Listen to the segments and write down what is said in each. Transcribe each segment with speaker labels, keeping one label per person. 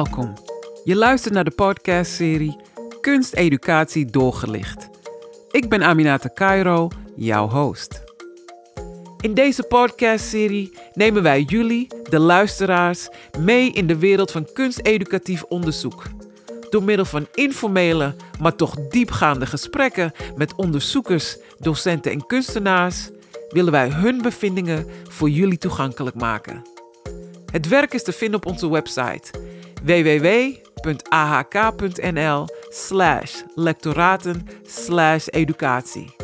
Speaker 1: Welkom. Je luistert naar de podcastserie Kunsteducatie doorgelicht. Ik ben Aminata Cairo, jouw host. In deze podcastserie nemen wij jullie, de luisteraars, mee in de wereld van kunsteducatief onderzoek. Door middel van informele, maar toch diepgaande gesprekken met onderzoekers, docenten en kunstenaars willen wij hun bevindingen voor jullie toegankelijk maken. Het werk is te vinden op onze website www.ahk.nl slash lectoraten slash educatie.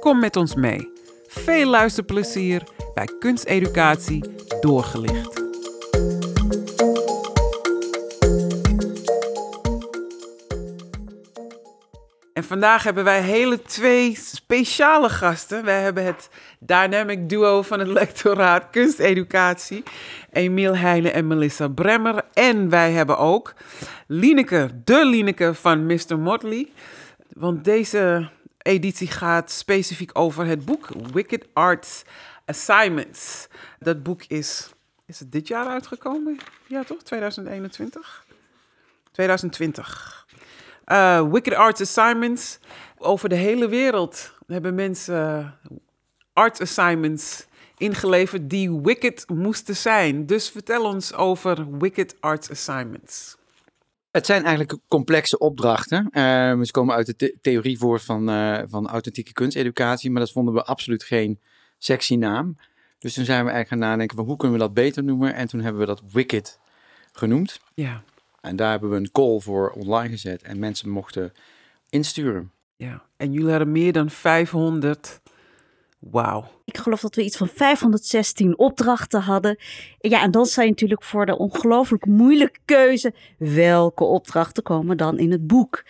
Speaker 1: Kom met ons mee. Veel luisterplezier bij Kunsteducatie Doorgelicht. En vandaag hebben wij hele twee speciale gasten. Wij hebben het dynamic duo van het lectoraat kunsteducatie. Emiel Heijnen en Melissa Bremmer. En wij hebben ook Lineke, de Lineke van Mr. Motley. Want deze editie gaat specifiek over het boek Wicked Arts Assignments. Dat boek is, is het dit jaar uitgekomen? Ja toch, 2021? 2020. Uh, Wicked Arts Assignments. Over de hele wereld hebben mensen art assignments ingeleverd die wicked moesten zijn. Dus vertel ons over Wicked Arts Assignments.
Speaker 2: Het zijn eigenlijk complexe opdrachten. Uh, ze komen uit de the theorie voor van, uh, van authentieke kunsteducatie, maar dat vonden we absoluut geen sexy naam. Dus toen zijn we eigenlijk gaan nadenken van hoe kunnen we dat beter noemen. En toen hebben we dat Wicked genoemd.
Speaker 1: Ja.
Speaker 2: En daar hebben we een call voor online gezet en mensen mochten insturen.
Speaker 1: Ja, en jullie hadden meer dan 500. Wauw.
Speaker 3: Ik geloof dat we iets van 516 opdrachten hadden. Ja, en dan sta je natuurlijk voor de ongelooflijk moeilijke keuze. Welke opdrachten komen dan in het boek?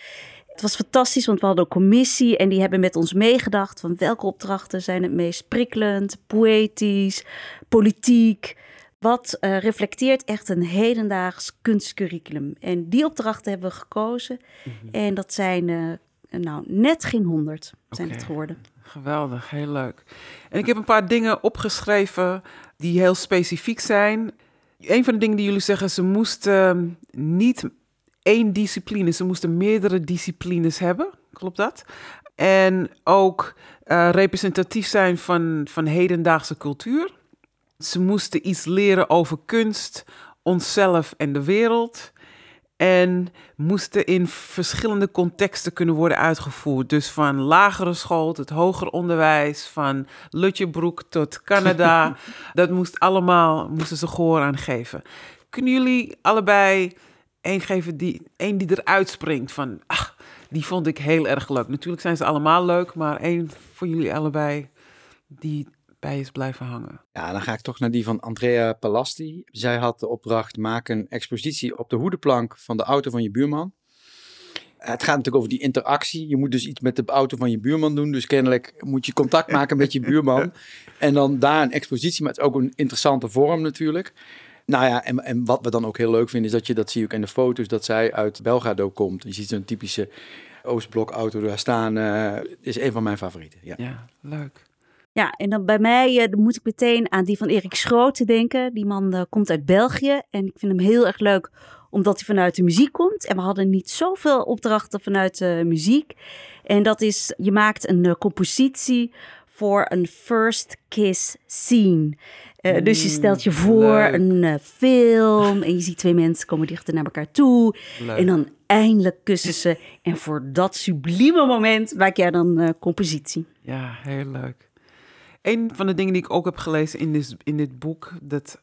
Speaker 3: Het was fantastisch, want we hadden een commissie en die hebben met ons meegedacht van welke opdrachten zijn het meest prikkelend, poëtisch, politiek. Wat uh, reflecteert echt een hedendaags kunstcurriculum. En die opdrachten hebben we gekozen. Mm -hmm. En dat zijn uh, nou net geen honderd zijn okay. het geworden.
Speaker 1: Geweldig, heel leuk. En ik heb een paar dingen opgeschreven die heel specifiek zijn. Een van de dingen die jullie zeggen, ze moesten niet één discipline, ze moesten meerdere disciplines hebben. Klopt dat? En ook uh, representatief zijn van, van hedendaagse cultuur. Ze moesten iets leren over kunst, onszelf en de wereld. En moesten in verschillende contexten kunnen worden uitgevoerd. Dus van lagere school tot hoger onderwijs, van Lutjebroek tot Canada. dat moest allemaal, moesten ze gehoor aan geven. Kunnen jullie allebei één geven, die, één die eruit springt van... Ach, die vond ik heel erg leuk. Natuurlijk zijn ze allemaal leuk, maar één voor jullie allebei die bij is blijven hangen.
Speaker 2: Ja, dan ga ik toch naar die van Andrea Palasti. Zij had de opdracht: maak een expositie op de hoedenplank van de auto van je buurman. Het gaat natuurlijk over die interactie. Je moet dus iets met de auto van je buurman doen. Dus kennelijk moet je contact maken met je buurman. En dan daar een expositie. Maar het is ook een interessante vorm natuurlijk. Nou ja, en, en wat we dan ook heel leuk vinden, is dat je, dat zie je ook in de foto's, dat zij uit Belgrado komt. Je ziet zo'n typische Oostblok auto daar staan. Uh, is een van mijn favorieten. Ja,
Speaker 1: ja leuk.
Speaker 3: Ja, en dan bij mij uh, dan moet ik meteen aan die van Erik Schroten denken. Die man uh, komt uit België en ik vind hem heel erg leuk omdat hij vanuit de muziek komt. En we hadden niet zoveel opdrachten vanuit de muziek. En dat is, je maakt een uh, compositie voor een first kiss scene. Uh, dus je stelt je voor leuk. een uh, film en je ziet twee mensen komen dichter naar elkaar toe. Leuk. En dan eindelijk kussen ze. En voor dat sublieme moment maak jij dan uh, compositie.
Speaker 1: Ja, heel leuk. Een van de dingen die ik ook heb gelezen in dit, in dit boek, dat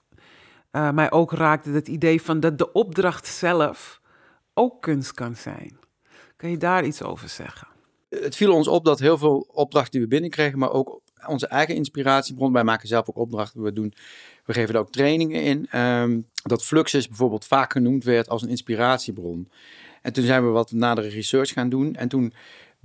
Speaker 1: uh, mij ook raakte, het idee van dat de opdracht zelf ook kunst kan zijn. Kan je daar iets over zeggen?
Speaker 2: Het viel ons op dat heel veel opdrachten die we binnenkregen, maar ook onze eigen inspiratiebron. Wij maken zelf ook opdrachten. We, doen, we geven er ook trainingen in. Um, dat Fluxus bijvoorbeeld vaak genoemd werd als een inspiratiebron. En toen zijn we wat nadere research gaan doen. En toen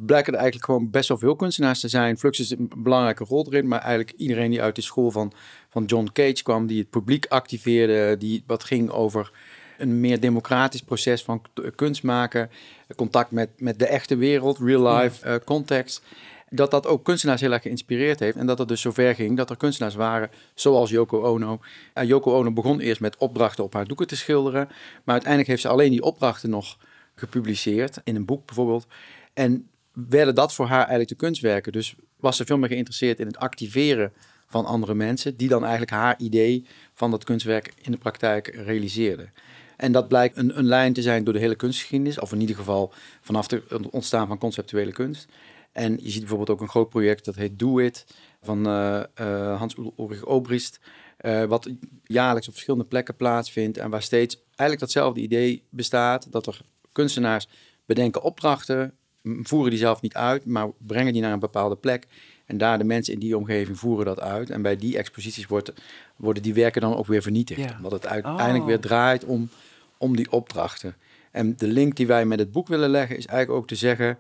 Speaker 2: blijken er eigenlijk gewoon best wel veel kunstenaars te zijn. Fluxus is een belangrijke rol erin, maar eigenlijk iedereen die uit de school van, van John Cage kwam, die het publiek activeerde, die wat ging over een meer democratisch proces van kunst maken, contact met, met de echte wereld, real life uh, context. dat dat ook kunstenaars heel erg geïnspireerd heeft. En dat het dus zover ging dat er kunstenaars waren zoals Yoko Ono. Uh, Yoko Ono begon eerst met opdrachten op haar doeken te schilderen. Maar uiteindelijk heeft ze alleen die opdrachten nog gepubliceerd. In een boek bijvoorbeeld. En werden dat voor haar eigenlijk de kunstwerken. Dus was ze veel meer geïnteresseerd in het activeren van andere mensen. Die dan eigenlijk haar idee van dat kunstwerk in de praktijk realiseerden. En dat blijkt een, een lijn te zijn door de hele kunstgeschiedenis. Of in ieder geval vanaf het ontstaan van conceptuele kunst. En je ziet bijvoorbeeld ook een groot project dat heet Do It van uh, uh, Hans-Ulrich Obrist. Uh, wat jaarlijks op verschillende plekken plaatsvindt en waar steeds eigenlijk datzelfde idee bestaat. Dat er kunstenaars bedenken opdrachten, voeren die zelf niet uit, maar brengen die naar een bepaalde plek. En daar de mensen in die omgeving voeren dat uit. En bij die exposities wordt, worden die werken dan ook weer vernietigd. Ja. Omdat het uiteindelijk weer oh. draait om, om die opdrachten. En de link die wij met het boek willen leggen is eigenlijk ook te zeggen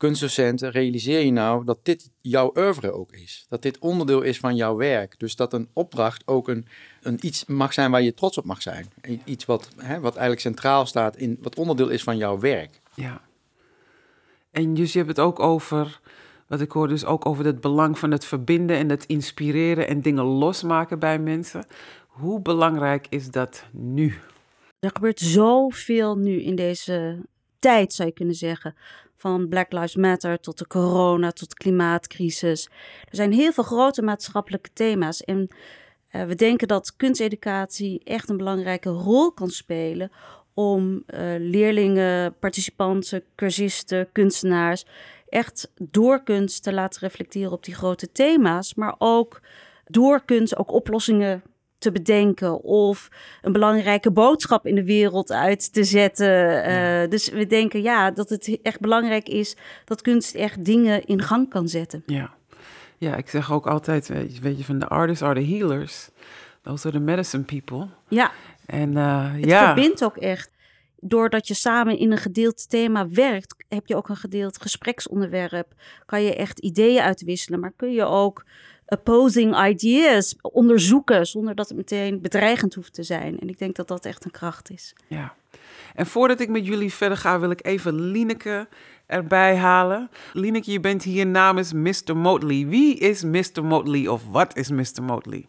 Speaker 2: kunstdocenten, realiseer je nou dat dit jouw oeuvre ook is. Dat dit onderdeel is van jouw werk. Dus dat een opdracht ook een, een iets mag zijn waar je trots op mag zijn. Iets wat, hè, wat eigenlijk centraal staat in wat onderdeel is van jouw werk.
Speaker 1: Ja. En dus je hebt het ook over, wat ik hoor, dus ook over het belang van het verbinden en het inspireren en dingen losmaken bij mensen. Hoe belangrijk is dat nu?
Speaker 3: Er gebeurt zoveel nu in deze tijd, zou je kunnen zeggen. Van Black Lives Matter tot de corona, tot de klimaatcrisis. Er zijn heel veel grote maatschappelijke thema's. En uh, we denken dat kunsteducatie echt een belangrijke rol kan spelen om uh, leerlingen, participanten, cursisten, kunstenaars echt door kunst te laten reflecteren op die grote thema's, maar ook door kunst ook oplossingen te bedenken of een belangrijke boodschap in de wereld uit te zetten. Uh, dus we denken ja, dat het echt belangrijk is dat kunst echt dingen in gang kan zetten.
Speaker 1: Ja, ja ik zeg ook altijd, weet je, van de artists are the healers. Those are the medicine people.
Speaker 3: Ja.
Speaker 1: En uh,
Speaker 3: het
Speaker 1: ja.
Speaker 3: verbindt ook echt. Doordat je samen in een gedeeld thema werkt, heb je ook een gedeeld gespreksonderwerp. Kan je echt ideeën uitwisselen, maar kun je ook opposing ideas onderzoeken zonder dat het meteen bedreigend hoeft te zijn. En ik denk dat dat echt een kracht is.
Speaker 1: Ja. En voordat ik met jullie verder ga, wil ik even Lineke erbij halen. Lineke, je bent hier namens Mr. Motley. Wie is Mr. Motley of wat is Mr. Motley?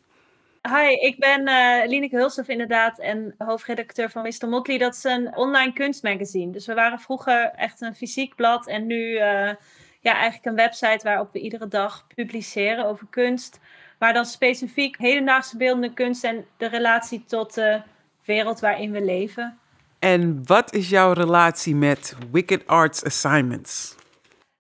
Speaker 4: Hi, ik ben uh, Lineke inderdaad en hoofdredacteur van Mr. Motley. Dat is een online kunstmagazine. Dus we waren vroeger echt een fysiek blad en nu uh, ja, eigenlijk een website waarop we iedere dag publiceren over kunst. Maar dan specifiek hedendaagse beeldende kunst en de relatie tot de wereld waarin we leven.
Speaker 1: En wat is jouw relatie met Wicked Arts Assignments?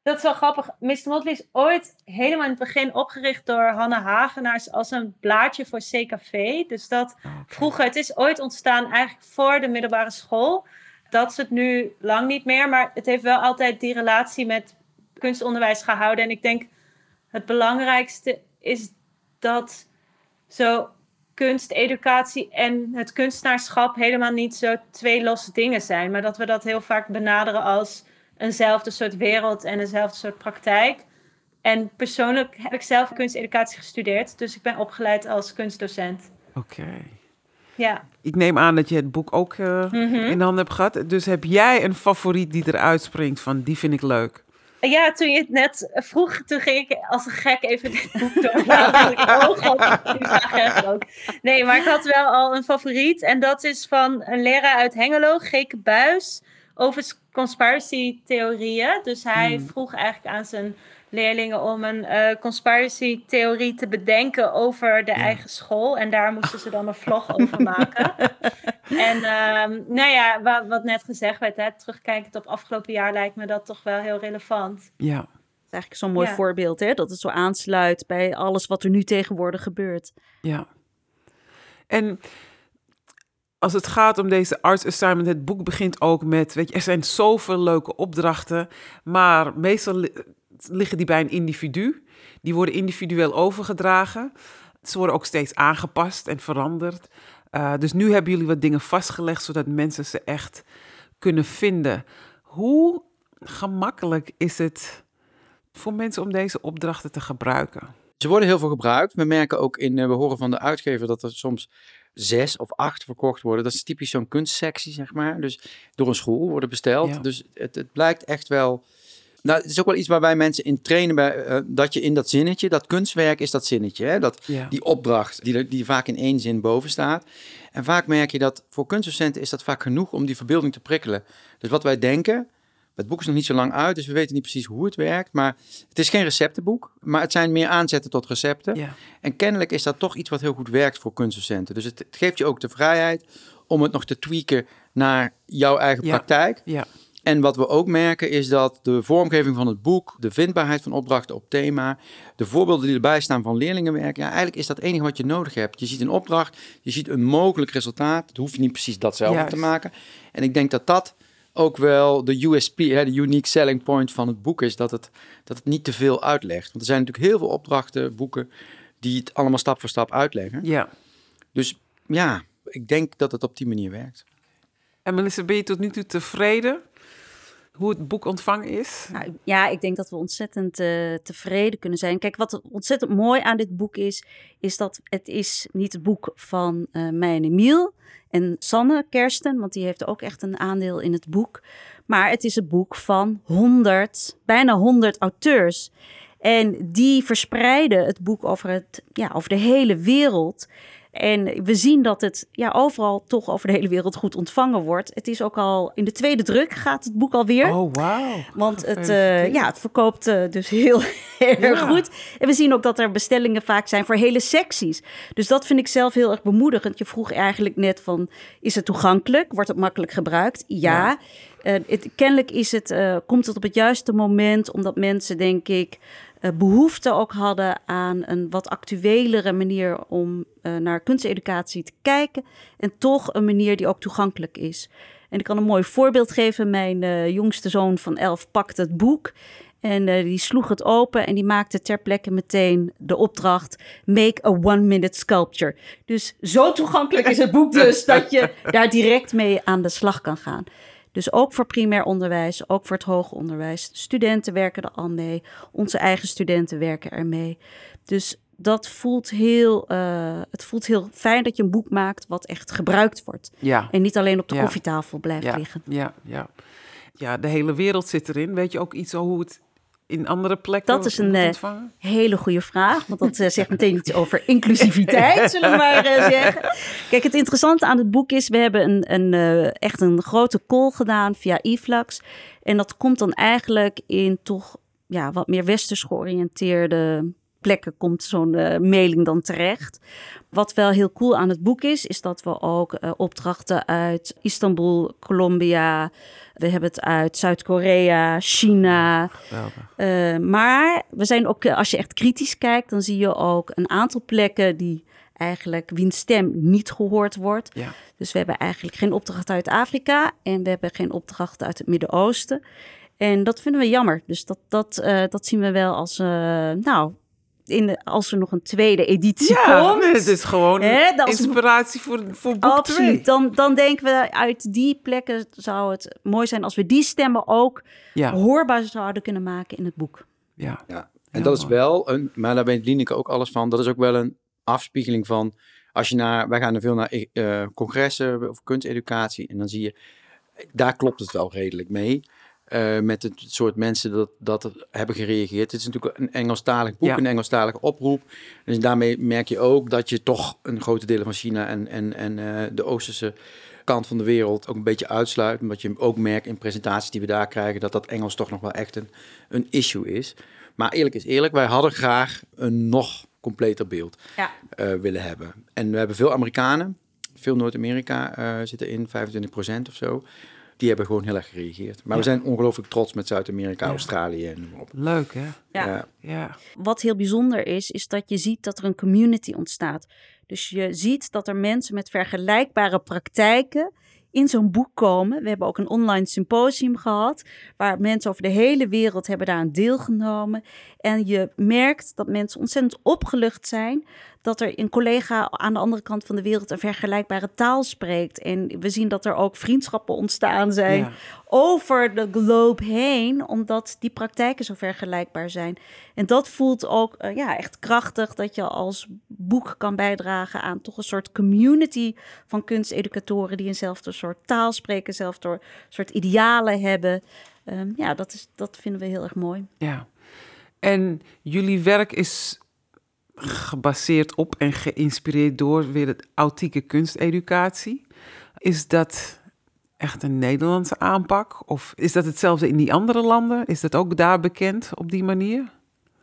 Speaker 4: Dat is wel grappig. Mr. Motley is ooit helemaal in het begin opgericht door Hanne Hagenaars als een blaadje voor CKV. Dus dat vroeger, het is ooit ontstaan eigenlijk voor de middelbare school. Dat is het nu lang niet meer, maar het heeft wel altijd die relatie met kunstonderwijs gehouden. En ik denk het belangrijkste is dat zo kunsteducatie en het kunstenaarschap helemaal niet zo twee losse dingen zijn. Maar dat we dat heel vaak benaderen als eenzelfde soort wereld en eenzelfde soort praktijk. En persoonlijk heb ik zelf kunsteducatie gestudeerd, dus ik ben opgeleid als kunstdocent.
Speaker 1: Oké.
Speaker 4: Ja.
Speaker 1: Ik neem aan dat je het boek ook uh, in handen hebt gehad. Dus heb jij een favoriet die eruit springt van die vind ik leuk?
Speaker 4: Ja, toen je het net vroeg, toen ging ik als een gek even dit boek oh ook. Nee, maar ik had wel al een favoriet. En dat is van een leraar uit Hengelo, Geke Buis, over conspiracy theorieën. Dus hij hmm. vroeg eigenlijk aan zijn leerlingen om een uh, conspiracy theorie te bedenken over de eigen school. En daar moesten ze dan een vlog over maken. en um, nou ja, wat, wat, net gezegd werd, hè, terugkijkend op afgelopen jaar lijkt me dat toch wel heel relevant.
Speaker 1: Ja.
Speaker 3: Dat is eigenlijk zo'n mooi voorbeeld, hè? Dat het zo aansluit bij alles wat er nu tegenwoordig gebeurt.
Speaker 1: Ja. En als het gaat om deze arts assignment, het boek begint ook met, weet je, er zijn zoveel leuke opdrachten, maar meestal liggen die bij een individu. Die worden individueel overgedragen. Ze worden ook steeds aangepast en veranderd. Uh, dus nu hebben jullie wat dingen vastgelegd, zodat mensen ze echt kunnen vinden. Hoe gemakkelijk is het voor mensen om deze opdrachten te gebruiken?
Speaker 2: Ze worden heel veel gebruikt. We merken ook in, eh, we horen van de uitgever dat er soms zes of acht verkocht worden. Dat is typisch zo'n kunstsectie, zeg maar. Dus door een school worden besteld. Dus het, het blijkt echt wel Nou, het is ook wel iets waar wij mensen in trainen, bij, eh, dat je in dat zinnetje, dat kunstwerk is dat zinnetje, hè? Dat,
Speaker 1: Ja.
Speaker 2: die opdracht die, die vaak in één zin boven staat. En vaak merk je dat voor kunstdocenten is dat vaak genoeg om die verbeelding te prikkelen. Dus wat wij denken, het boek is nog niet zo lang uit, dus we weten niet precies hoe het werkt, maar het is geen receptenboek, maar het zijn meer aanzetten tot recepten.
Speaker 1: Ja.
Speaker 2: En kennelijk is dat toch iets wat heel goed werkt voor kunstdocenten. Dus het, het geeft je ook de vrijheid om het nog te tweaken naar jouw eigen
Speaker 1: Ja.
Speaker 2: praktijk.
Speaker 1: Ja.
Speaker 2: En wat we ook merken is dat de vormgeving van het boek, de vindbaarheid van opdrachten op thema, de voorbeelden die erbij staan van leerlingenwerk, ja, eigenlijk is dat het enige wat je nodig hebt. Je ziet een opdracht, je ziet een mogelijk resultaat. Het hoeft je niet precies datzelfde
Speaker 1: Juist.
Speaker 2: te maken. En ik denk dat dat ook wel de USP, hè, de unique selling point van het boek is, dat het, dat het niet te veel uitlegt. Want er zijn natuurlijk heel veel opdrachten, boeken, die het allemaal stap voor stap uitleggen.
Speaker 1: ja.
Speaker 2: Dus ja, ik denk dat het op die manier werkt.
Speaker 1: En Melissa, ben je tot nu toe tevreden hoe het boek ontvangen is?
Speaker 3: Nou, ja, ik denk dat we ontzettend eh, tevreden kunnen zijn. Kijk, wat ontzettend mooi aan dit boek is, is dat het is niet het boek van eh mij en Emiel en Sanne Kersten, want die heeft ook echt een aandeel in het boek. Maar het is het boek van 100, bijna 100 auteurs. En die verspreiden het boek over, het, ja, over de hele wereld. En we zien dat het ja, overal toch over de hele wereld goed ontvangen wordt. Het is ook al in de tweede druk gaat het boek alweer.
Speaker 1: Oh, wauw.
Speaker 3: Want het, eh, ja, het verkoopt eh, dus heel erg
Speaker 1: Ja.
Speaker 3: goed. En we zien ook dat er bestellingen vaak zijn voor hele secties. Dus dat vind ik zelf heel erg bemoedigend. Je vroeg eigenlijk net van, is het toegankelijk? Wordt het makkelijk gebruikt? Ja. Eh, het, kennelijk is het, komt het op het juiste moment, omdat mensen, denk ik, behoefte ook hadden aan een wat actuelere manier om eh, naar kunsteducatie te kijken. En toch een manier die ook toegankelijk is. En ik kan een mooi voorbeeld geven. Mijn eh, jongste zoon van elf pakte het boek. En eh, die sloeg het open en die maakte ter plekke meteen de opdracht: make a one-minute sculpture. Dus zo toegankelijk is het boek dus dat je daar direct mee aan de slag kan gaan. Dus ook voor primair onderwijs, ook voor het hoger onderwijs. Studenten werken er al mee. Onze eigen studenten werken er mee. Dus dat voelt heel, eh, het voelt heel fijn dat je een boek maakt wat echt gebruikt wordt.
Speaker 1: Ja.
Speaker 3: En niet alleen op de
Speaker 1: Ja.
Speaker 3: koffietafel blijft
Speaker 1: ja,
Speaker 3: liggen.
Speaker 1: Ja, ja. ja, de hele wereld zit erin. Weet je ook iets over hoe het in andere plekken
Speaker 3: Dat is een, eh,
Speaker 1: ontvangen?
Speaker 3: Hele goede vraag, want dat eh, zegt meteen iets over inclusiviteit, zullen we maar eh, zeggen. Kijk, het interessante aan het boek is, we hebben een, een, echt een grote call gedaan via eFlux. En dat komt dan eigenlijk in toch ja, wat meer westers georiënteerde plekken komt zo'n eh, mailing dan terecht. Wat wel heel cool aan het boek is, is dat we ook eh, opdrachten uit Istanbul, Colombia, we hebben het uit Zuid-Korea, China, eh, maar we zijn ook, als je echt kritisch kijkt, dan zie je ook een aantal plekken die eigenlijk wiens stem niet gehoord wordt.
Speaker 1: Ja.
Speaker 3: Dus we hebben eigenlijk geen opdrachten uit Afrika en we hebben geen opdrachten uit het Midden-Oosten. En dat vinden we jammer. Dus dat, dat, dat zien we wel als, nou, in de, als er nog een tweede editie
Speaker 1: Ja,
Speaker 3: komt.
Speaker 1: nee, het is gewoon
Speaker 3: Hè, dat is-
Speaker 1: inspiratie voor, voor boek
Speaker 3: Absoluut.
Speaker 1: 2.
Speaker 3: Dan, dan denken we uit die plekken zou het mooi zijn als we die stemmen ook
Speaker 1: Ja,
Speaker 3: hoorbaar zouden kunnen maken in het boek.
Speaker 1: ja.
Speaker 2: Ja, en dat is wel een, maar daar weet Lineke ook alles van. Dat is ook wel een afspiegeling van. Als je naar, wij gaan er veel naar eh, congressen of kunsteducatie. En dan zie je, daar klopt het wel redelijk mee. Eh, met het soort mensen dat, dat hebben gereageerd. Het is natuurlijk een Engelstalig boek,
Speaker 1: Ja.
Speaker 2: een Engelstalige oproep. Dus daarmee merk je ook dat je toch een grote delen van China en, en, en eh, de Oosterse kant van de wereld ook een beetje uitsluit. Omdat je ook merkt in presentaties die we daar krijgen, dat dat Engels toch nog wel echt een, een issue is. Maar eerlijk is eerlijk, wij hadden graag een nog completer beeld
Speaker 3: Ja.
Speaker 2: eh, willen hebben. En we hebben veel Amerikanen, veel Noord-Amerika zitten in, 25% of zo. Die hebben gewoon heel erg gereageerd. Maar we zijn ongelooflijk trots met Zuid-Amerika,
Speaker 1: Ja.
Speaker 2: Australië en noem maar op.
Speaker 1: Leuk, hè?
Speaker 3: Ja.
Speaker 2: Ja.
Speaker 1: Ja.
Speaker 3: Wat heel bijzonder is, is dat je ziet dat er een community ontstaat. Dus je ziet dat er mensen met vergelijkbare praktijken in zo'n boek komen. We hebben ook een online symposium gehad, waar mensen over de hele wereld hebben daar aan deelgenomen. En je merkt dat mensen ontzettend opgelucht zijn dat er een collega aan de andere kant van de wereld een vergelijkbare taal spreekt. En we zien dat er ook vriendschappen ontstaan zijn
Speaker 1: Ja.
Speaker 3: over de globe heen, omdat die praktijken zo vergelijkbaar zijn. En dat voelt ook eh, ja, echt krachtig dat je als boek kan bijdragen aan toch een soort community van kunsteducatoren die eenzelfde soort taal spreken, eenzelfde soort idealen hebben. Ehm, ja, dat, is, dat vinden we heel erg mooi.
Speaker 1: Ja. En jullie werk is gebaseerd op en geïnspireerd door weer de authentieke kunsteducatie. Is dat echt een Nederlandse aanpak? Of is dat hetzelfde in die andere landen? Is dat ook daar bekend op die manier?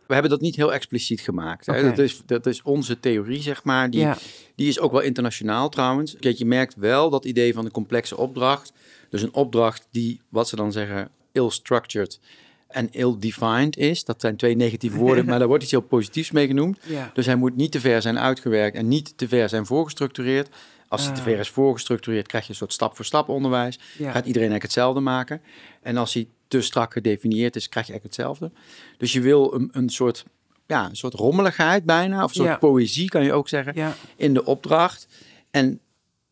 Speaker 2: We hebben dat niet heel expliciet gemaakt. Hè?
Speaker 1: Oké.
Speaker 2: Dat, is, dat is onze theorie, zeg maar. Die,
Speaker 1: ja.
Speaker 2: die is ook wel internationaal trouwens. Kijk, je merkt wel dat idee van de complexe opdracht. Dus een opdracht die, wat ze dan zeggen, ill-structured en ill-defined is. Dat zijn twee negatieve woorden, maar daar wordt iets heel positiefs mee genoemd.
Speaker 1: ja.
Speaker 2: Dus hij moet niet te ver zijn uitgewerkt en niet te ver zijn voorgestructureerd. Als hij te
Speaker 1: Ah.
Speaker 2: ver is voorgestructureerd, krijg je een soort stap-voor-stap onderwijs.
Speaker 1: Ja.
Speaker 2: Gaat iedereen eigenlijk hetzelfde maken. En als hij te strak gedefinieerd is, krijg je eigenlijk hetzelfde. Dus je wil een, een soort, ja, een soort rommeligheid bijna, of een soort
Speaker 1: Ja.
Speaker 2: poëzie kan je ook zeggen,
Speaker 1: ja.
Speaker 2: in de opdracht. En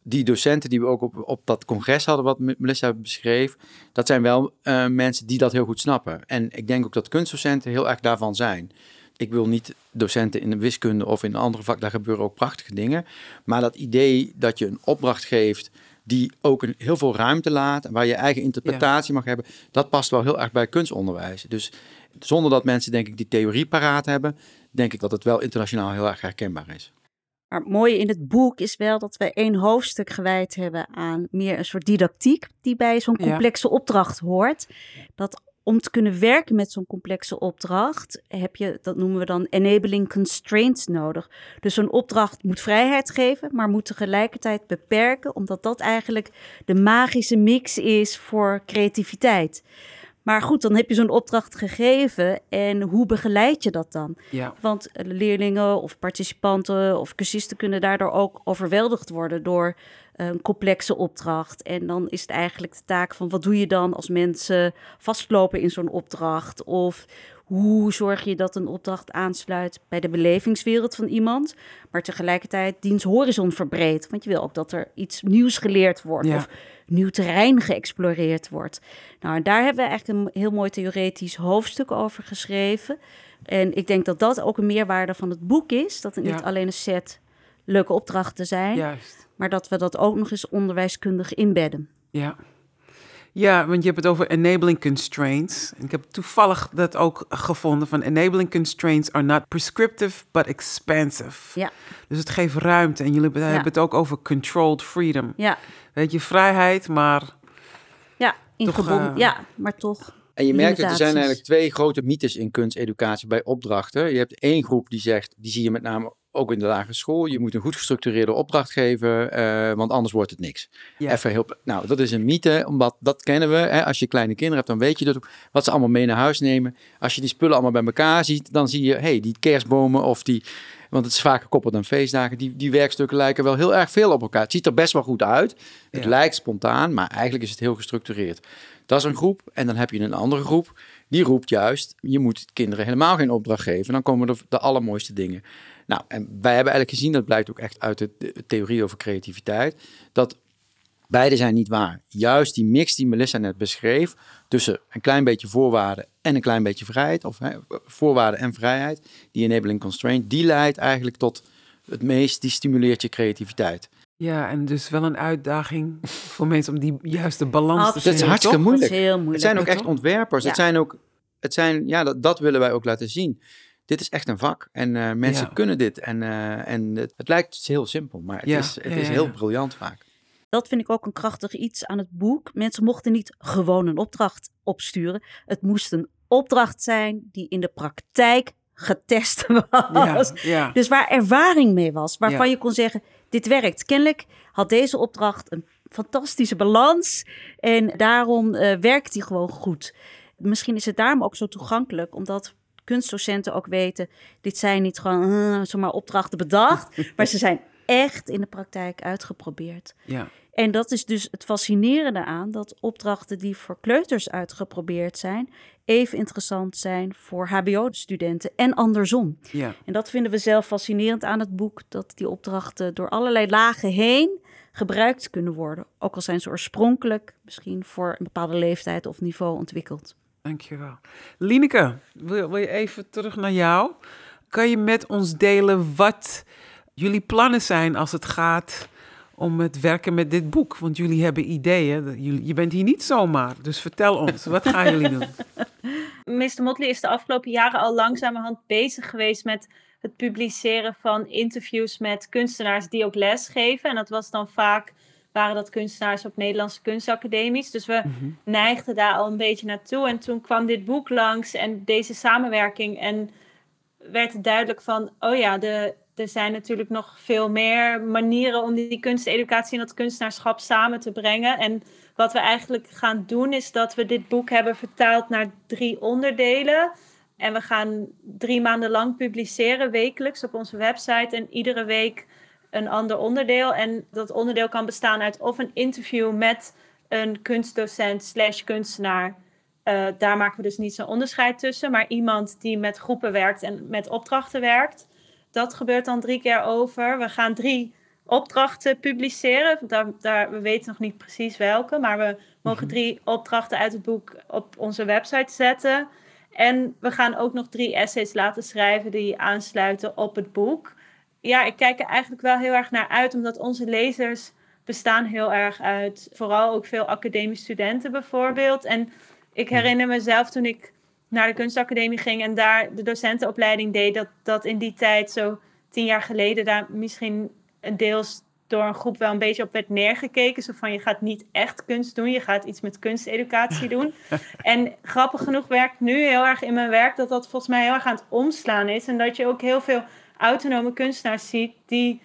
Speaker 2: die docenten die we ook op, op dat congres hadden, wat Melissa beschreef, dat zijn wel eh, mensen die dat heel goed snappen. En ik denk ook dat kunstdocenten heel erg daarvan zijn. Ik wil niet docenten in de wiskunde of in een andere vak, daar gebeuren ook prachtige dingen. Maar dat idee dat je een opdracht geeft die ook een, heel veel ruimte laat, en waar je eigen interpretatie mag hebben, dat past wel heel erg bij kunstonderwijs. Dus zonder dat mensen, denk ik, die theorie paraat hebben, denk ik dat het wel internationaal heel erg herkenbaar is.
Speaker 3: Maar het mooie in het boek is wel dat we één hoofdstuk gewijd hebben aan meer een soort didactiek die bij zo'n
Speaker 1: Ja.
Speaker 3: complexe opdracht hoort. Dat om te kunnen werken met zo'n complexe opdracht heb je, dat noemen we dan enabling constraints nodig. Dus zo'n opdracht moet vrijheid geven, maar moet tegelijkertijd beperken, omdat dat eigenlijk de magische mix is voor creativiteit. Maar goed, dan heb je zo'n opdracht gegeven en hoe begeleid je dat dan?
Speaker 1: ja.
Speaker 3: Want leerlingen of participanten of cursisten kunnen daardoor ook overweldigd worden door eh, een complexe opdracht. En dan is het eigenlijk de taak van wat doe je dan als mensen vastlopen in zo'n opdracht? Of hoe zorg je dat een opdracht aansluit bij de belevingswereld van iemand, maar tegelijkertijd diens horizon verbreedt? Want je wil ook dat er iets nieuws geleerd wordt
Speaker 1: Ja.
Speaker 3: of nieuw terrein geëxploreerd wordt. Nou, en daar hebben we eigenlijk een heel mooi theoretisch hoofdstuk over geschreven. En ik denk dat dat ook een meerwaarde van het boek is. Dat het
Speaker 1: Ja.
Speaker 3: niet alleen een set leuke opdrachten zijn,
Speaker 1: Juist.
Speaker 3: maar dat we dat ook nog eens onderwijskundig inbedden.
Speaker 1: Ja. Ja, want je hebt het over enabling constraints. En ik heb toevallig dat ook gevonden van enabling constraints are not prescriptive but expansive.
Speaker 3: Ja.
Speaker 1: Dus het geeft ruimte en jullie hebben
Speaker 3: Ja.
Speaker 1: hebben het ook over controlled freedom.
Speaker 3: Ja,
Speaker 1: Weet je, vrijheid, maar
Speaker 3: ja, ingebonden.
Speaker 1: eh,
Speaker 3: ja, maar toch.
Speaker 2: En je merkt dat er zijn eigenlijk twee grote mythes in kunsteducatie bij opdrachten. Je hebt één groep die zegt, die zie je met name ook in de lagere school. Je moet een goed gestructureerde opdracht geven, eh, want anders wordt het niks.
Speaker 1: Ja.
Speaker 2: Even heel, nou, dat is een mythe, omdat dat kennen we. Hè? Als je kleine kinderen hebt, dan weet je dat wat ze allemaal mee naar huis nemen. Als je die spullen allemaal bij elkaar ziet, dan zie je, hey, die kerstbomen of die, want het is vaak gekoppeld aan feestdagen, die, die werkstukken lijken wel heel erg veel op elkaar. Het ziet er best wel goed uit. Het
Speaker 1: Ja.
Speaker 2: lijkt spontaan, maar eigenlijk is het heel gestructureerd. Dat is een groep. En dan heb je een andere groep. Die roept juist, je moet kinderen helemaal geen opdracht geven. Dan komen er de allermooiste dingen. Nou, en wij hebben eigenlijk gezien, dat blijkt ook echt uit de, de theorie over creativiteit, dat beide zijn niet waar. Juist die mix die Melissa net beschreef, tussen een klein beetje voorwaarden en een klein beetje vrijheid, of hè, voorwaarden en vrijheid, die enabling constraint, die leidt eigenlijk tot het meest, die stimuleert je creativiteit.
Speaker 1: ja, en dus wel een uitdaging voor mensen om die juiste balans te
Speaker 3: Absoluut.
Speaker 1: vinden.
Speaker 2: Dat is hartstikke?
Speaker 3: Dat
Speaker 2: moeilijk.
Speaker 3: is heel moeilijk.
Speaker 2: Het zijn ook echt ontwerpers.
Speaker 3: Ja.
Speaker 2: Het zijn ook, het zijn, ja, dat, dat willen wij ook laten zien. Dit is echt een vak en eh, mensen
Speaker 1: Ja.
Speaker 2: kunnen dit. En, eh, en het, het lijkt heel simpel, maar het
Speaker 1: Ja,
Speaker 2: is, het
Speaker 1: ja,
Speaker 2: is
Speaker 1: ja,
Speaker 2: heel
Speaker 1: ja.
Speaker 2: briljant vaak.
Speaker 3: Dat vind ik ook een krachtig iets aan het boek. Mensen mochten niet gewoon een opdracht opsturen. Het moest een opdracht zijn die in de praktijk getest was.
Speaker 1: Ja, ja.
Speaker 3: Dus waar ervaring mee was, waarvan
Speaker 1: Ja.
Speaker 3: je kon zeggen, dit werkt. Kennelijk had deze opdracht een fantastische balans en daarom eh, werkt die gewoon goed. Misschien is het daarom ook zo toegankelijk, omdat kunstdocenten ook weten, dit zijn niet gewoon uh, zomaar opdrachten bedacht, maar ze zijn echt in de praktijk uitgeprobeerd.
Speaker 1: ja.
Speaker 3: En dat is dus het fascinerende aan dat opdrachten die voor kleuters uitgeprobeerd zijn, even interessant zijn voor HBO-studenten en andersom.
Speaker 1: ja.
Speaker 3: En dat vinden we zelf fascinerend aan het boek, dat die opdrachten door allerlei lagen heen gebruikt kunnen worden. Ook al zijn ze oorspronkelijk misschien voor een bepaalde leeftijd of niveau ontwikkeld.
Speaker 1: Dankjewel. Lineke, wil, wil je even terug naar jou? Kan je met ons delen wat jullie plannen zijn als het gaat om het werken met dit boek? Want jullie hebben ideeën. Je bent hier niet zomaar. Dus vertel ons, wat gaan jullie doen?
Speaker 4: Mr. Motley is de afgelopen jaren al langzamerhand bezig geweest met het publiceren van interviews met kunstenaars die ook les geven. En dat was dan vaak, waren dat kunstenaars op Nederlandse kunstacademies. Dus we
Speaker 1: Mhm.
Speaker 4: neigden daar al een beetje naartoe. En toen kwam dit boek langs en deze samenwerking. En werd het duidelijk van, oh ja, de, er zijn natuurlijk nog veel meer manieren om die kunsteducatie en dat kunstenaarschap samen te brengen. En wat we eigenlijk gaan doen is dat we dit boek hebben vertaald naar drie onderdelen. En we gaan drie maanden lang publiceren, wekelijks op onze website. En iedere week een ander onderdeel. En dat onderdeel kan bestaan uit of een interview met een kunstdocent slash kunstenaar. Eh, daar maken we dus niet zo'n onderscheid tussen. Maar iemand die met groepen werkt en met opdrachten werkt. Dat gebeurt dan drie keer over. We gaan drie opdrachten publiceren. Daar, daar, we weten nog niet precies welke. Maar we mogen drie opdrachten uit het boek op onze website zetten. En we gaan ook nog drie essays laten schrijven die aansluiten op het boek. Ja, ik kijk er eigenlijk wel heel erg naar uit, omdat onze lezers bestaan heel erg uit vooral ook veel academische studenten bijvoorbeeld. En ik herinner mezelf toen ik naar de kunstacademie ging en daar de docentenopleiding deed, dat, dat in die tijd, zo tien jaar geleden, daar misschien een deels door een groep wel een beetje op werd neergekeken. Zo van, je gaat niet echt kunst doen, je gaat iets met kunsteducatie doen. en grappig genoeg werkt nu heel erg in mijn werk dat dat volgens mij heel erg aan het omslaan is. En dat je ook heel veel autonome kunstenaars ziet die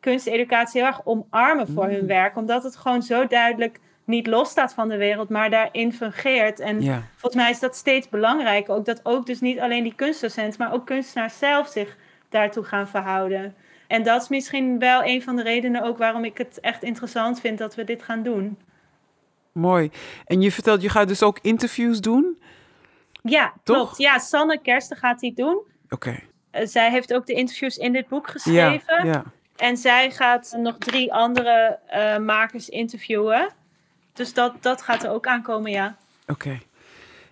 Speaker 4: kunsteducatie heel erg omarmen voor hun werk. Omdat het gewoon zo duidelijk niet losstaat van de wereld, maar daarin fungeert. En
Speaker 1: Ja.
Speaker 4: volgens mij is dat steeds belangrijker. Ook dat ook dus niet alleen die kunstdocenten, maar ook kunstenaars zelf zich daartoe gaan verhouden. En dat is misschien wel een van de redenen ook waarom ik het echt interessant vind dat we dit gaan doen.
Speaker 1: Mooi. En je vertelt, je gaat dus ook interviews doen?
Speaker 4: Ja,
Speaker 1: Toch?
Speaker 4: klopt. Ja, Sanne Kersten gaat die doen.
Speaker 1: Oké.
Speaker 4: Zij heeft ook de interviews in dit boek geschreven.
Speaker 1: ja.
Speaker 4: En zij gaat nog drie andere eh, makers interviewen. Dus dat, dat gaat er ook aankomen, ja.
Speaker 1: Oké.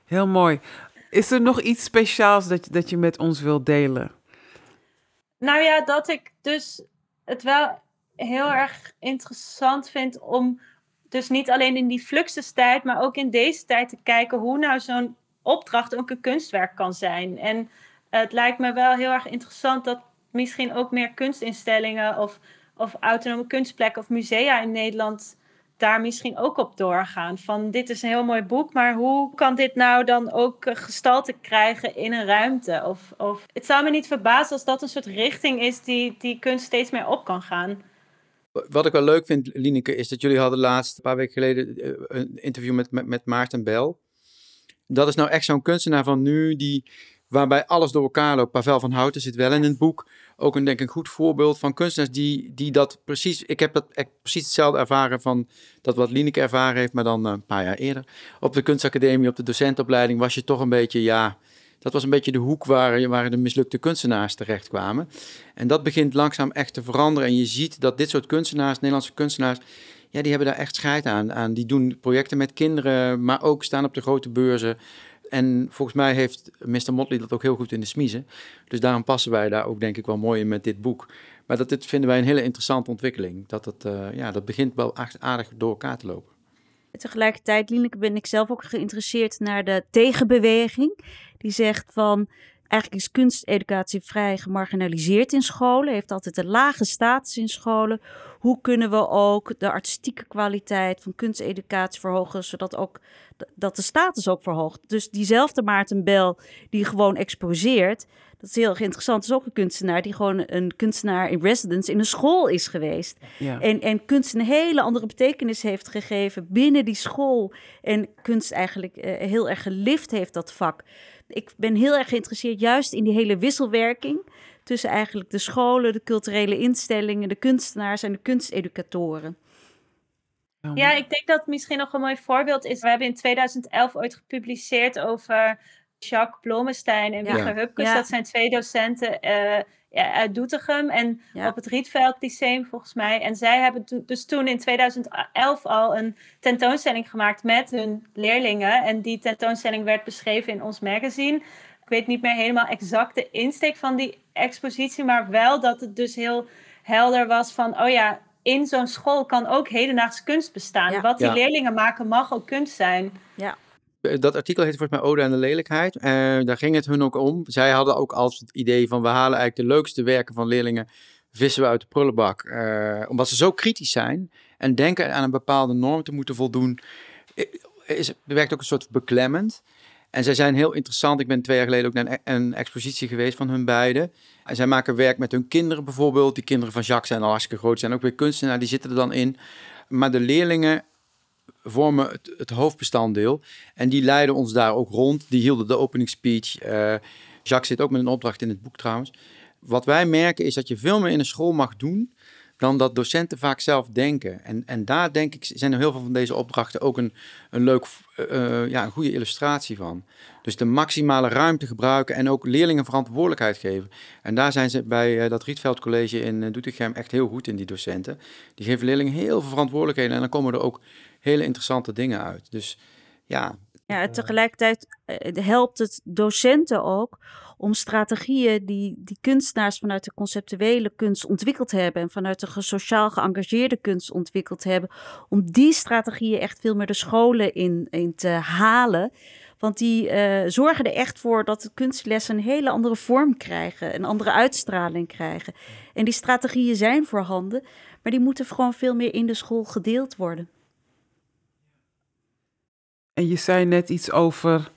Speaker 1: Heel mooi. Is er nog iets speciaals dat, je- dat je met ons wilt delen?
Speaker 4: Nou ja, dat ik dus het wel heel erg interessant vind om dus niet alleen in die fluxustijd, maar ook in deze tijd te kijken hoe nou zo'n opdracht ook een kunstwerk kan zijn. En het lijkt me wel heel erg interessant dat misschien ook meer kunstinstellingen of, of autonome kunstplekken of musea in Nederland daar misschien ook op doorgaan. Van dit is een heel mooi boek, maar hoe kan dit nou dan ook eh, gestalte krijgen in een ruimte? Of, of het zou me niet verbazen als dat een soort richting is die, die kunst steeds meer op kan gaan.
Speaker 2: Wat ik wel leuk vind, Lineke, is dat jullie hadden laatst, een paar weken geleden, eh, een interview met, met, met Maarten Bel. Dat is nou echt zo'n kunstenaar van nu, die, waarbij alles door elkaar loopt. Pavel van Houten zit wel in het boek. Ook een, denk ik, goed voorbeeld van kunstenaars die, die dat precies... Ik heb dat precies hetzelfde ervaren van dat wat Lineke ervaren heeft, maar dan eh, een paar jaar eerder. Op de kunstacademie, op de docentenopleiding was je toch een beetje, ja... Dat was een beetje de hoek waar, waar de mislukte kunstenaars terechtkwamen. En dat begint langzaam echt te veranderen. En je ziet dat dit soort kunstenaars, Nederlandse kunstenaars, ja, die hebben daar echt scheid aan. aan. Die doen projecten met kinderen, maar ook staan op de grote beurzen. En volgens mij heeft Mr. Motley dat ook heel goed in de smiezen. Dus daarom passen wij daar ook denk ik wel mooi in met dit boek. Maar dat dit vinden wij een hele interessante ontwikkeling. Dat, het, eh, ja, dat begint wel aardig door elkaar te lopen.
Speaker 3: Tegelijkertijd, Lineke, ben ik zelf ook geïnteresseerd naar de tegenbeweging. Die zegt van, eigenlijk is kunsteducatie vrij gemarginaliseerd in scholen. Heeft altijd een lage status in scholen. Hoe kunnen we ook de artistieke kwaliteit van kunsteducatie verhogen, zodat ook dat de status ook verhoogt. Dus diezelfde Maarten Bel, die gewoon exposeert, dat is heel erg interessant. is ook een kunstenaar die gewoon een kunstenaar in residence in een school is geweest.
Speaker 1: Ja.
Speaker 3: En, en kunst een hele andere betekenis heeft gegeven binnen die school. En kunst eigenlijk eh, heel erg gelift heeft, dat vak. Ik ben heel erg geïnteresseerd juist in die hele wisselwerking tussen eigenlijk de scholen, de culturele instellingen, de kunstenaars en de kunsteducatoren.
Speaker 4: Ja, ik denk dat het misschien nog een mooi voorbeeld is. We hebben in 2011 ooit gepubliceerd over Jacques Blommestein en
Speaker 3: Ja.
Speaker 4: Wigger Hupkes.
Speaker 3: Ja.
Speaker 4: Dat zijn twee docenten eh, ja, uit Doetinchem en
Speaker 3: Ja.
Speaker 4: op het Rietveld Lyceum volgens mij. En zij hebben to- dus toen in 2011 al een tentoonstelling gemaakt met hun leerlingen. En die tentoonstelling werd beschreven in ons magazine. Ik weet niet meer helemaal exact de insteek van die expositie, maar wel dat het dus heel helder was van, oh ja, in zo'n school kan ook hedendaagse kunst bestaan.
Speaker 3: Ja.
Speaker 4: Wat die
Speaker 2: Ja.
Speaker 4: leerlingen maken mag ook kunst zijn.
Speaker 2: Dat artikel heet volgens mij Ode aan de lelijkheid. Eh, daar ging het hun ook om. Zij hadden ook als het idee van we halen eigenlijk de leukste werken van leerlingen, vissen we uit de prullenbak. Eh, omdat ze zo kritisch zijn en denken aan een bepaalde norm te moeten voldoen, is, werkt ook een soort beklemmend. En zij zijn heel interessant. Ik ben twee jaar geleden ook naar een, een expositie geweest van hun beiden. En zij maken werk met hun kinderen bijvoorbeeld. Die kinderen van Jacques zijn al hartstikke groot, zijn ook weer kunstenaar, die zitten er dan in. Maar de leerlingen vormen het, het hoofdbestanddeel. En die leiden ons daar ook rond. Die hielden de opening speech. Eh, Jacques zit ook met een opdracht in het boek trouwens. Wat wij merken is dat je veel meer in een school mag doen dan dat docenten vaak zelf denken. En, en daar denk ik, zijn er heel veel van deze opdrachten ook een, een leuk, eh, eh, ja, een goede illustratie van. Dus de maximale ruimte gebruiken en ook leerlingen verantwoordelijkheid geven. En daar zijn ze bij eh, dat Rietveld College in uh, Doetinchem echt heel goed in, die docenten. Die geven leerlingen heel veel verantwoordelijkheden en dan komen er ook hele interessante dingen uit. Dus ja,
Speaker 3: Ja, tegelijkertijd eh, helpt het docenten ook om strategieën die, die kunstenaars vanuit de conceptuele kunst ontwikkeld hebben en vanuit de sociaal geëngageerde kunst ontwikkeld hebben, om die strategieën echt veel meer de scholen in, in te halen. Want die eh, zorgen er echt voor dat de kunstlessen een hele andere vorm krijgen, een andere uitstraling krijgen. En die strategieën zijn voorhanden, maar die moeten gewoon veel meer in de school gedeeld worden.
Speaker 1: En je zei net iets over,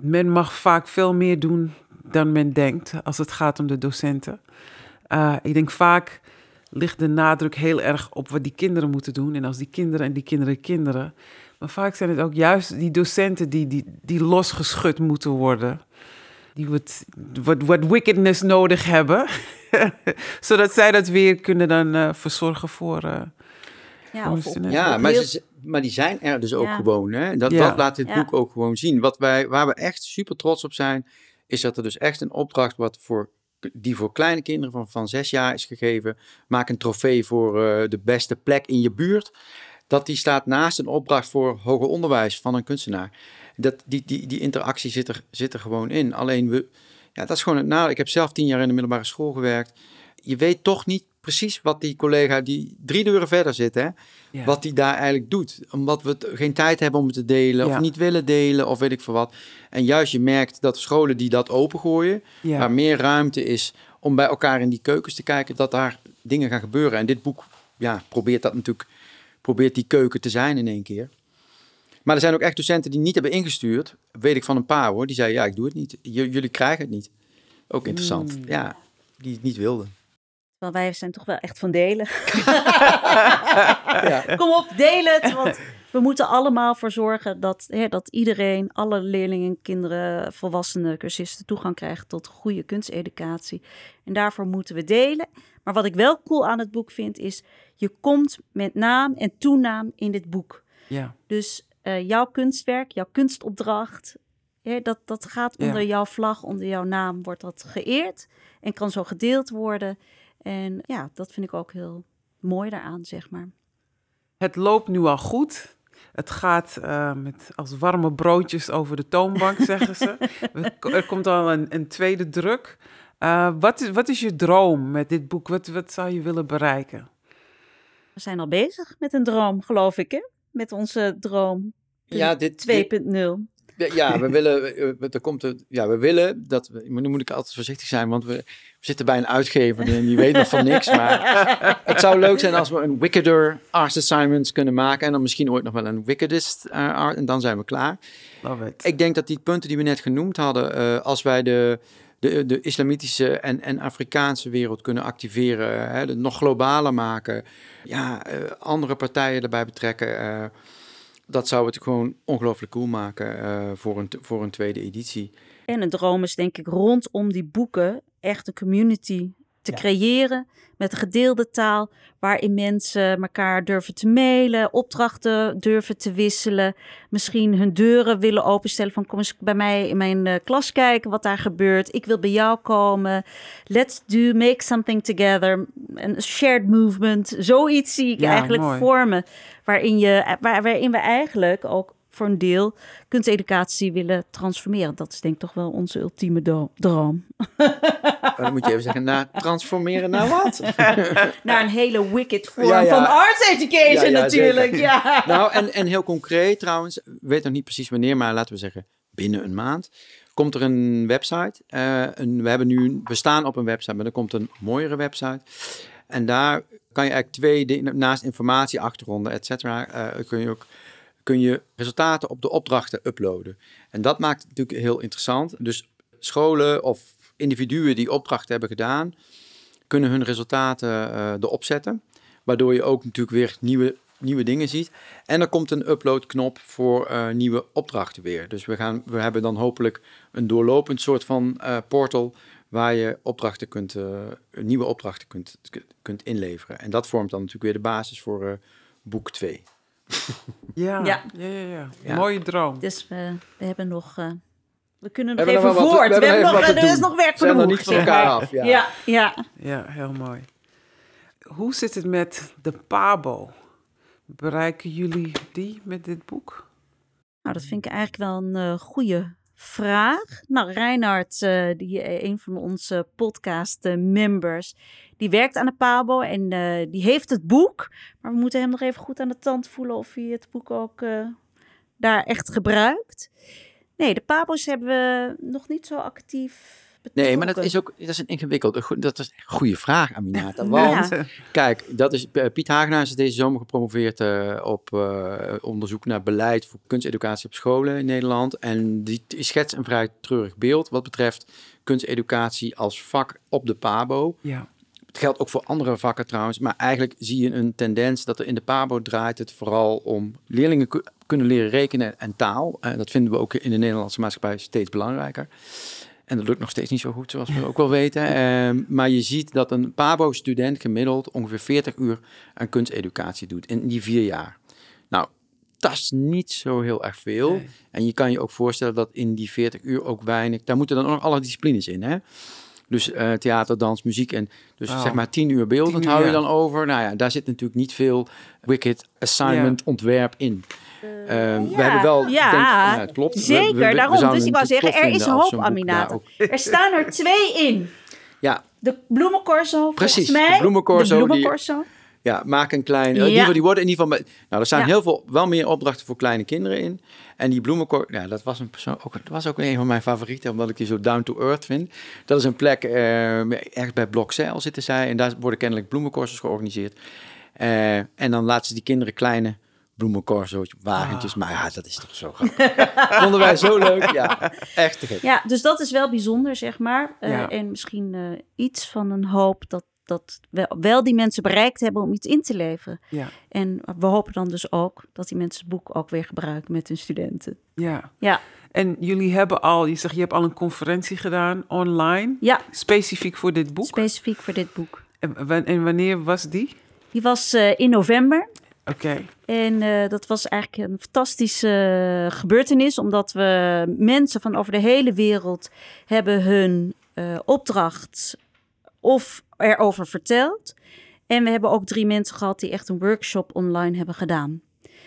Speaker 1: men mag vaak veel meer doen dan men denkt als het gaat om de docenten. Uh, ik denk vaak ligt de nadruk heel erg op wat die kinderen moeten doen. En als die kinderen en die kinderen kinderen. Maar vaak zijn het ook juist die docenten die, die, die losgeschud moeten worden. Die wat, wat, wat wickedness nodig hebben. Zodat zij dat weer kunnen dan uh, verzorgen voor... Uh,
Speaker 3: ja, of
Speaker 2: ja maar, ze, maar, die zijn er dus ook
Speaker 3: ja.
Speaker 2: gewoon. Hè? Dat,
Speaker 1: ja.
Speaker 2: dat laat dit boek ook gewoon zien. Wat wij, waar we echt super trots op zijn, is dat er dus echt een opdracht wordt voor, die voor kleine kinderen van, van zes jaar is gegeven. Maak een trofee voor uh, de beste plek in je buurt. Dat die staat naast een opdracht voor hoger onderwijs van een kunstenaar. Dat, die, die, die interactie zit er, zit er gewoon in. Alleen we, ja, dat is gewoon het nadeel. Ik heb zelf tien jaar in de middelbare school gewerkt. Je weet toch niet precies wat die collega die drie deuren verder zit, hè, ja. wat die daar eigenlijk doet. Omdat we geen tijd hebben om het te delen, ja. of niet willen delen, of weet ik veel wat. En juist je merkt dat scholen die dat opengooien, ja. waar meer ruimte is om bij elkaar in die keukens te kijken, dat daar dingen gaan gebeuren. En dit boek ja, probeert dat natuurlijk, probeert die keuken te zijn in één keer. Maar er zijn ook echt docenten die niet hebben ingestuurd, weet ik van een paar hoor, die zeiden ja, ik doe het niet. J jullie krijgen het niet. Ook interessant. Mm. Ja, die het niet wilden.
Speaker 3: Wij zijn toch wel echt van delen. ja. Kom op, deel het. Want we moeten allemaal voor zorgen dat, hè, dat iedereen, alle leerlingen, kinderen, volwassenen, cursisten toegang krijgen tot goede kunsteducatie. En daarvoor moeten we delen. Maar wat ik wel cool aan het boek vind, is je komt met naam en toenaam in dit boek.
Speaker 1: Ja.
Speaker 3: Dus uh, jouw kunstwerk, jouw kunstopdracht, hè, dat, dat gaat onder ja. jouw vlag, onder jouw naam, wordt dat geëerd en kan zo gedeeld worden. En ja, dat vind ik ook heel mooi daaraan, zeg maar.
Speaker 1: Het loopt nu al goed. Het gaat uh, met als warme broodjes over de toonbank, zeggen ze. er komt al een, een tweede druk. Uh, wat, is, wat is je droom met dit boek? Wat, wat zou je willen bereiken?
Speaker 3: We zijn al bezig met een droom, geloof ik, hè? Met onze droom
Speaker 2: ja, dit,
Speaker 3: 2.0.
Speaker 2: Ja, we willen, er komt er, ja, we willen dat, we, nu moet ik altijd voorzichtig zijn, want we, we zitten bij een uitgever en die weet nog van niks. Maar het zou leuk zijn als we een wickeder art assignments kunnen maken en dan misschien ooit nog wel een wickedest uh, art en dan zijn we klaar.
Speaker 1: Love it.
Speaker 2: Ik denk dat die punten die we net genoemd hadden, uh, als wij de, de, de islamitische en, en Afrikaanse wereld kunnen activeren, hè, nog globaler maken, ja, uh, andere partijen erbij betrekken dat zou het gewoon ongelooflijk cool maken uh, voor, een, voor een tweede editie.
Speaker 3: En een droom is denk ik rondom die boeken echt een community te ja. creëren met een gedeelde taal waarin mensen elkaar durven te mailen, opdrachten durven te wisselen, misschien hun deuren willen openstellen van kom eens bij mij in mijn uh, klas kijken wat daar gebeurt. Ik wil bij jou komen. Let's do make something together. Een shared movement. Zoiets zie ik
Speaker 1: ja,
Speaker 3: eigenlijk
Speaker 1: mooi.
Speaker 3: vormen waarin je waar, waarin we eigenlijk ook voor een deel kunsteducatie willen transformeren. Dat is denk ik toch wel onze ultieme droom.
Speaker 2: Maar dan moet je even zeggen, nou, transformeren naar wat?
Speaker 3: Naar een hele wicked vorm
Speaker 2: Ja, ja.
Speaker 3: van arts education
Speaker 2: Ja,
Speaker 3: natuurlijk.
Speaker 2: zeker.
Speaker 3: Ja.
Speaker 2: nou, en, en heel concreet trouwens, weet nog niet precies wanneer, maar laten we zeggen binnen een maand, komt er een website. Eh, een, we, hebben nu, we staan op een website, maar er komt een mooiere website. En daar kan je eigenlijk twee dingen, naast informatie, achtergronden, et cetera, eh, kun je ook kun je resultaten op de opdrachten uploaden. En dat maakt het natuurlijk heel interessant. Dus scholen of individuen die opdrachten hebben gedaan, kunnen hun resultaten eh, erop zetten. Waardoor je ook natuurlijk weer nieuwe, nieuwe dingen ziet. En er komt een uploadknop voor eh, nieuwe opdrachten weer. Dus we, gaan, we hebben dan hopelijk een doorlopend soort van eh, portal waar je opdrachten kunt, nieuwe opdrachten kunt, kunt inleveren. En dat vormt dan natuurlijk weer de basis voor boek 2.
Speaker 1: Ja,
Speaker 3: Ja.
Speaker 1: ja, ja. Mooie droom.
Speaker 3: Dus we, we hebben nog... eh, we kunnen nog
Speaker 2: We
Speaker 3: even
Speaker 2: nog
Speaker 3: voort.
Speaker 2: we
Speaker 3: We
Speaker 2: hebben nog
Speaker 3: er is nog werk
Speaker 2: We
Speaker 3: voor de boeg,
Speaker 2: niet van elkaar af. Ja.
Speaker 3: Ja, ja.
Speaker 1: Ja, heel mooi. Hoe zit het met de PABO? Bereiken jullie die met dit boek?
Speaker 3: Nou, dat vind ik eigenlijk wel een eh goede vraag. Nou, Reinhard, eh, die, een van onze podcast-members, die werkt aan de PABO en eh, die heeft het boek. Maar we moeten hem nog even goed aan de tand voelen of hij het boek ook eh, daar echt gebruikt. Nee, de PABO's hebben we nog niet zo actief
Speaker 2: Nee, maar dat
Speaker 3: betrokken.
Speaker 2: is ook dat is een ingewikkeld. een goe- Dat is een goede vraag, Aminata.
Speaker 3: Ja.
Speaker 2: Want kijk, dat is, eh, Piet Hagenaar is deze zomer gepromoveerd eh, op eh, onderzoek naar beleid voor kunsteducatie op scholen in Nederland. En die, die schetst een vrij treurig beeld wat betreft kunsteducatie als vak op de PABO.
Speaker 1: Ja.
Speaker 2: Het geldt ook voor andere vakken trouwens, maar eigenlijk zie je een tendens dat er in de PABO draait het vooral om leerlingen ku- kunnen leren rekenen en taal. Eh, dat vinden we ook in de Nederlandse maatschappij steeds belangrijker. En dat lukt nog steeds niet zo goed, zoals we ook wel weten. Ehm, maar je ziet dat een PABO-student gemiddeld ongeveer 40 uur aan kunsteducatie doet in die vier jaar. Nou, dat is niet zo heel erg veel.
Speaker 1: Nee.
Speaker 2: En je kan je ook voorstellen dat in die 40 uur ook weinig... Daar moeten dan ook nog alle disciplines in, hè? Dus eh, theater, dans, muziek en dus
Speaker 1: Oh.
Speaker 2: zeg maar 10 uur beeldend
Speaker 1: 10 uur,
Speaker 2: hou je dan over. Nou ja, daar zit natuurlijk niet veel wicked assignment ontwerp in. Ehm, We hebben wel,
Speaker 3: Ja,
Speaker 2: ik denk, nou, het klopt. We-
Speaker 3: zeker,
Speaker 2: we- we
Speaker 3: daarom. Dus ik wou zeggen, er is hoop, Aminata. Er staan er twee in.
Speaker 2: Ja,
Speaker 3: De bloemencorso,
Speaker 2: Precies,
Speaker 3: volgens mij.
Speaker 2: de bloemencorso
Speaker 3: De
Speaker 2: die-
Speaker 3: bloemencorso.
Speaker 2: Ja, maak een klein.
Speaker 3: Ja.
Speaker 2: In ieder geval, die worden in ieder geval. Nou, er staan
Speaker 3: Ja.
Speaker 2: heel veel, wel meer opdrachten voor kleine kinderen in. En die bloemenkor, ja, dat was een persoon, ook, dat was ook een van mijn favorieten, omdat ik die zo down to earth vind. Dat is een plek eh, ergens bij Blokzeil zitten zij en daar worden kennelijk bloemencorsos georganiseerd. Eh, en dan laten ze die kinderen kleine bloemencorso's, wagentjes. Maar ja, dat is toch zo grappig. Vonden wij zo leuk. Ja, echt te gek.
Speaker 3: Ja, dus dat is wel bijzonder, zeg maar. Eh,
Speaker 1: Ja.
Speaker 3: En misschien iets van een hoop dat, dat wel, wel die mensen bereikt hebben om iets in te leveren.
Speaker 1: Ja.
Speaker 3: En we hopen dan dus ook dat die mensen het boek ook weer gebruiken met hun studenten.
Speaker 1: Ja.
Speaker 3: Ja,
Speaker 1: En jullie hebben al, je zegt, je hebt al een conferentie gedaan online,
Speaker 3: ja
Speaker 1: specifiek voor dit boek.
Speaker 3: specifiek voor dit boek.
Speaker 1: En, wa- en wanneer was die?
Speaker 3: Die was eh, in november.
Speaker 1: Oké.
Speaker 3: En eh, dat was eigenlijk een fantastische gebeurtenis, omdat we mensen van over de hele wereld hebben hun eh, opdracht of erover verteld. En we hebben ook drie mensen gehad die echt een workshop online hebben gedaan.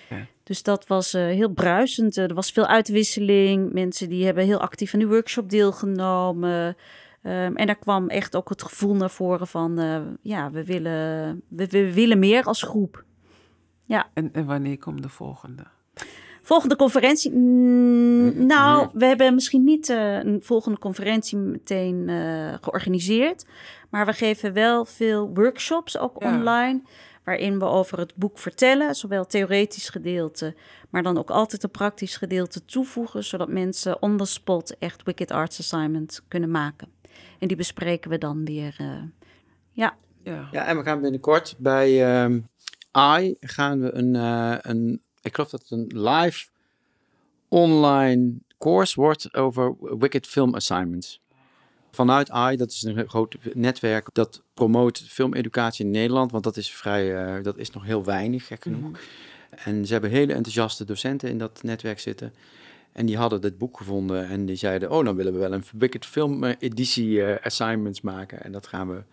Speaker 1: Ja.
Speaker 3: Dus dat was eh, heel bruisend. Eh, er was veel uitwisseling. Mensen die hebben heel actief aan die workshop deelgenomen. Ehm, en daar kwam echt ook het gevoel naar voren van, eh, ja, we willen, we, we willen meer als groep.
Speaker 1: En, en wanneer komt de volgende?
Speaker 3: Volgende conferentie? Mm, nou, we hebben misschien niet eh, een volgende conferentie meteen eh, georganiseerd. Maar we geven wel veel workshops, ook
Speaker 1: Ja.
Speaker 3: online. Waarin we over het boek vertellen. Zowel theoretisch gedeelte, maar dan ook altijd een praktisch gedeelte toevoegen. Zodat mensen on the spot echt Wicked Arts Assignment kunnen maken. En die bespreken we dan weer. eh, ja,
Speaker 1: Ja.
Speaker 2: Ja, en we gaan binnenkort bij ehm AI gaan we een, eh, een, ik geloof dat het een live online course wordt over Wicked Film Assignments. Vanuit AI, dat is een groot netwerk dat promoot filmeducatie in Nederland, want dat is vrij, eh, dat is nog heel weinig, gek genoeg.
Speaker 1: Mhm.
Speaker 2: En ze hebben hele enthousiaste docenten in dat netwerk zitten. En die hadden dit boek gevonden en die zeiden, oh, dan willen we wel een Wicked Film eh, editie eh, assignments maken. En dat gaan we,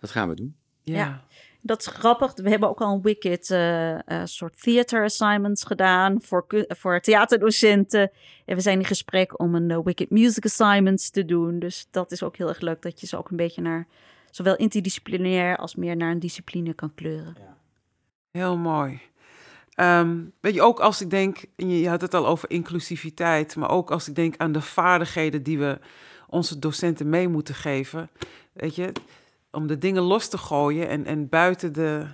Speaker 2: dat gaan we doen.
Speaker 1: Ja.
Speaker 3: Ja. Dat is grappig. We hebben ook al een Wicked eh, eh, soort theater assignments gedaan voor, voor theaterdocenten. En we zijn in gesprek om een eh, Wicked music assignments te doen. Dus dat is ook heel erg leuk dat je ze ook een beetje naar zowel interdisciplinair als meer naar een discipline kan kleuren.
Speaker 1: Heel mooi. Ehm, weet je, ook als ik denk, en je je had het al over inclusiviteit, maar ook als ik denk aan de vaardigheden die we onze docenten mee moeten geven, weet je, om de dingen los te gooien en, en buiten de,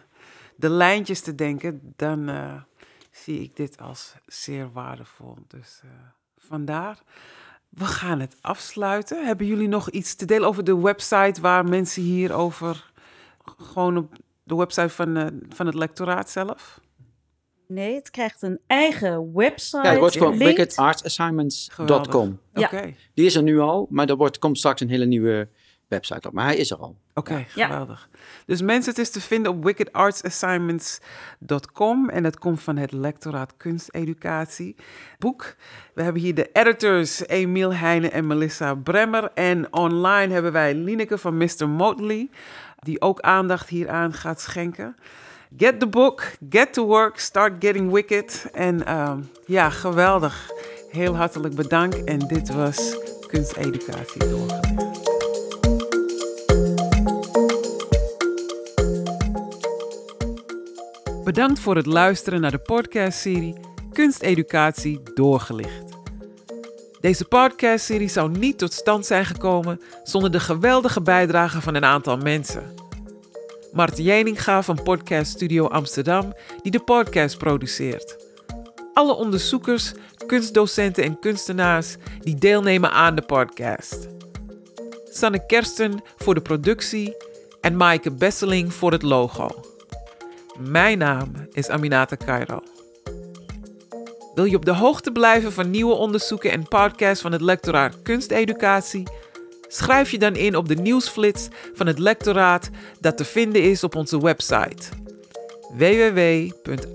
Speaker 1: de lijntjes te denken, dan eh, zie ik dit als zeer waardevol. Dus eh, vandaar. We gaan het afsluiten. Hebben jullie nog iets te delen over de website waar mensen hierover gewoon op de website van, eh, van het lectoraat zelf?
Speaker 3: Nee, het krijgt een eigen website.
Speaker 2: Ja, het wordt gewoon wickedartsassignments.com.
Speaker 3: Ja.
Speaker 1: Oké,
Speaker 2: Die is er nu al, maar er wordt, komt straks een hele nieuwe website op. Maar hij is er al.
Speaker 1: oké,
Speaker 3: Ja.
Speaker 1: geweldig. Dus mensen, het is te vinden op wickedartsassignments.com en dat komt van het lectoraat kunsteducatie. Boek. We hebben hier de editors Emiel Heijnen en Melissa Bremmer. En online hebben wij Lineke van Mr. Motley, die ook aandacht hieraan gaat schenken. Get the book, get to work, start getting wicked. En ehm, ja, geweldig. Heel hartelijk bedankt. En dit was Kunsteducatie doorgelegd. Bedankt voor het luisteren naar de podcastserie Kunsteducatie doorgelicht. Deze podcastserie zou niet tot stand zijn gekomen zonder de geweldige bijdrage van een aantal mensen. Mart Jeninga van Podcast Studio Amsterdam, die de podcast produceert. Alle onderzoekers, kunstdocenten en kunstenaars die deelnemen aan de podcast. Sanne Kersten voor de productie en Maaike Besseling voor het logo. Mijn naam is Aminata Cairo. Wil je op de hoogte blijven van nieuwe onderzoeken en podcasts van het lectoraat Kunsteducatie? Schrijf je dan in op de nieuwsflits van het lectoraat dat te vinden is op onze website www.ahk.nl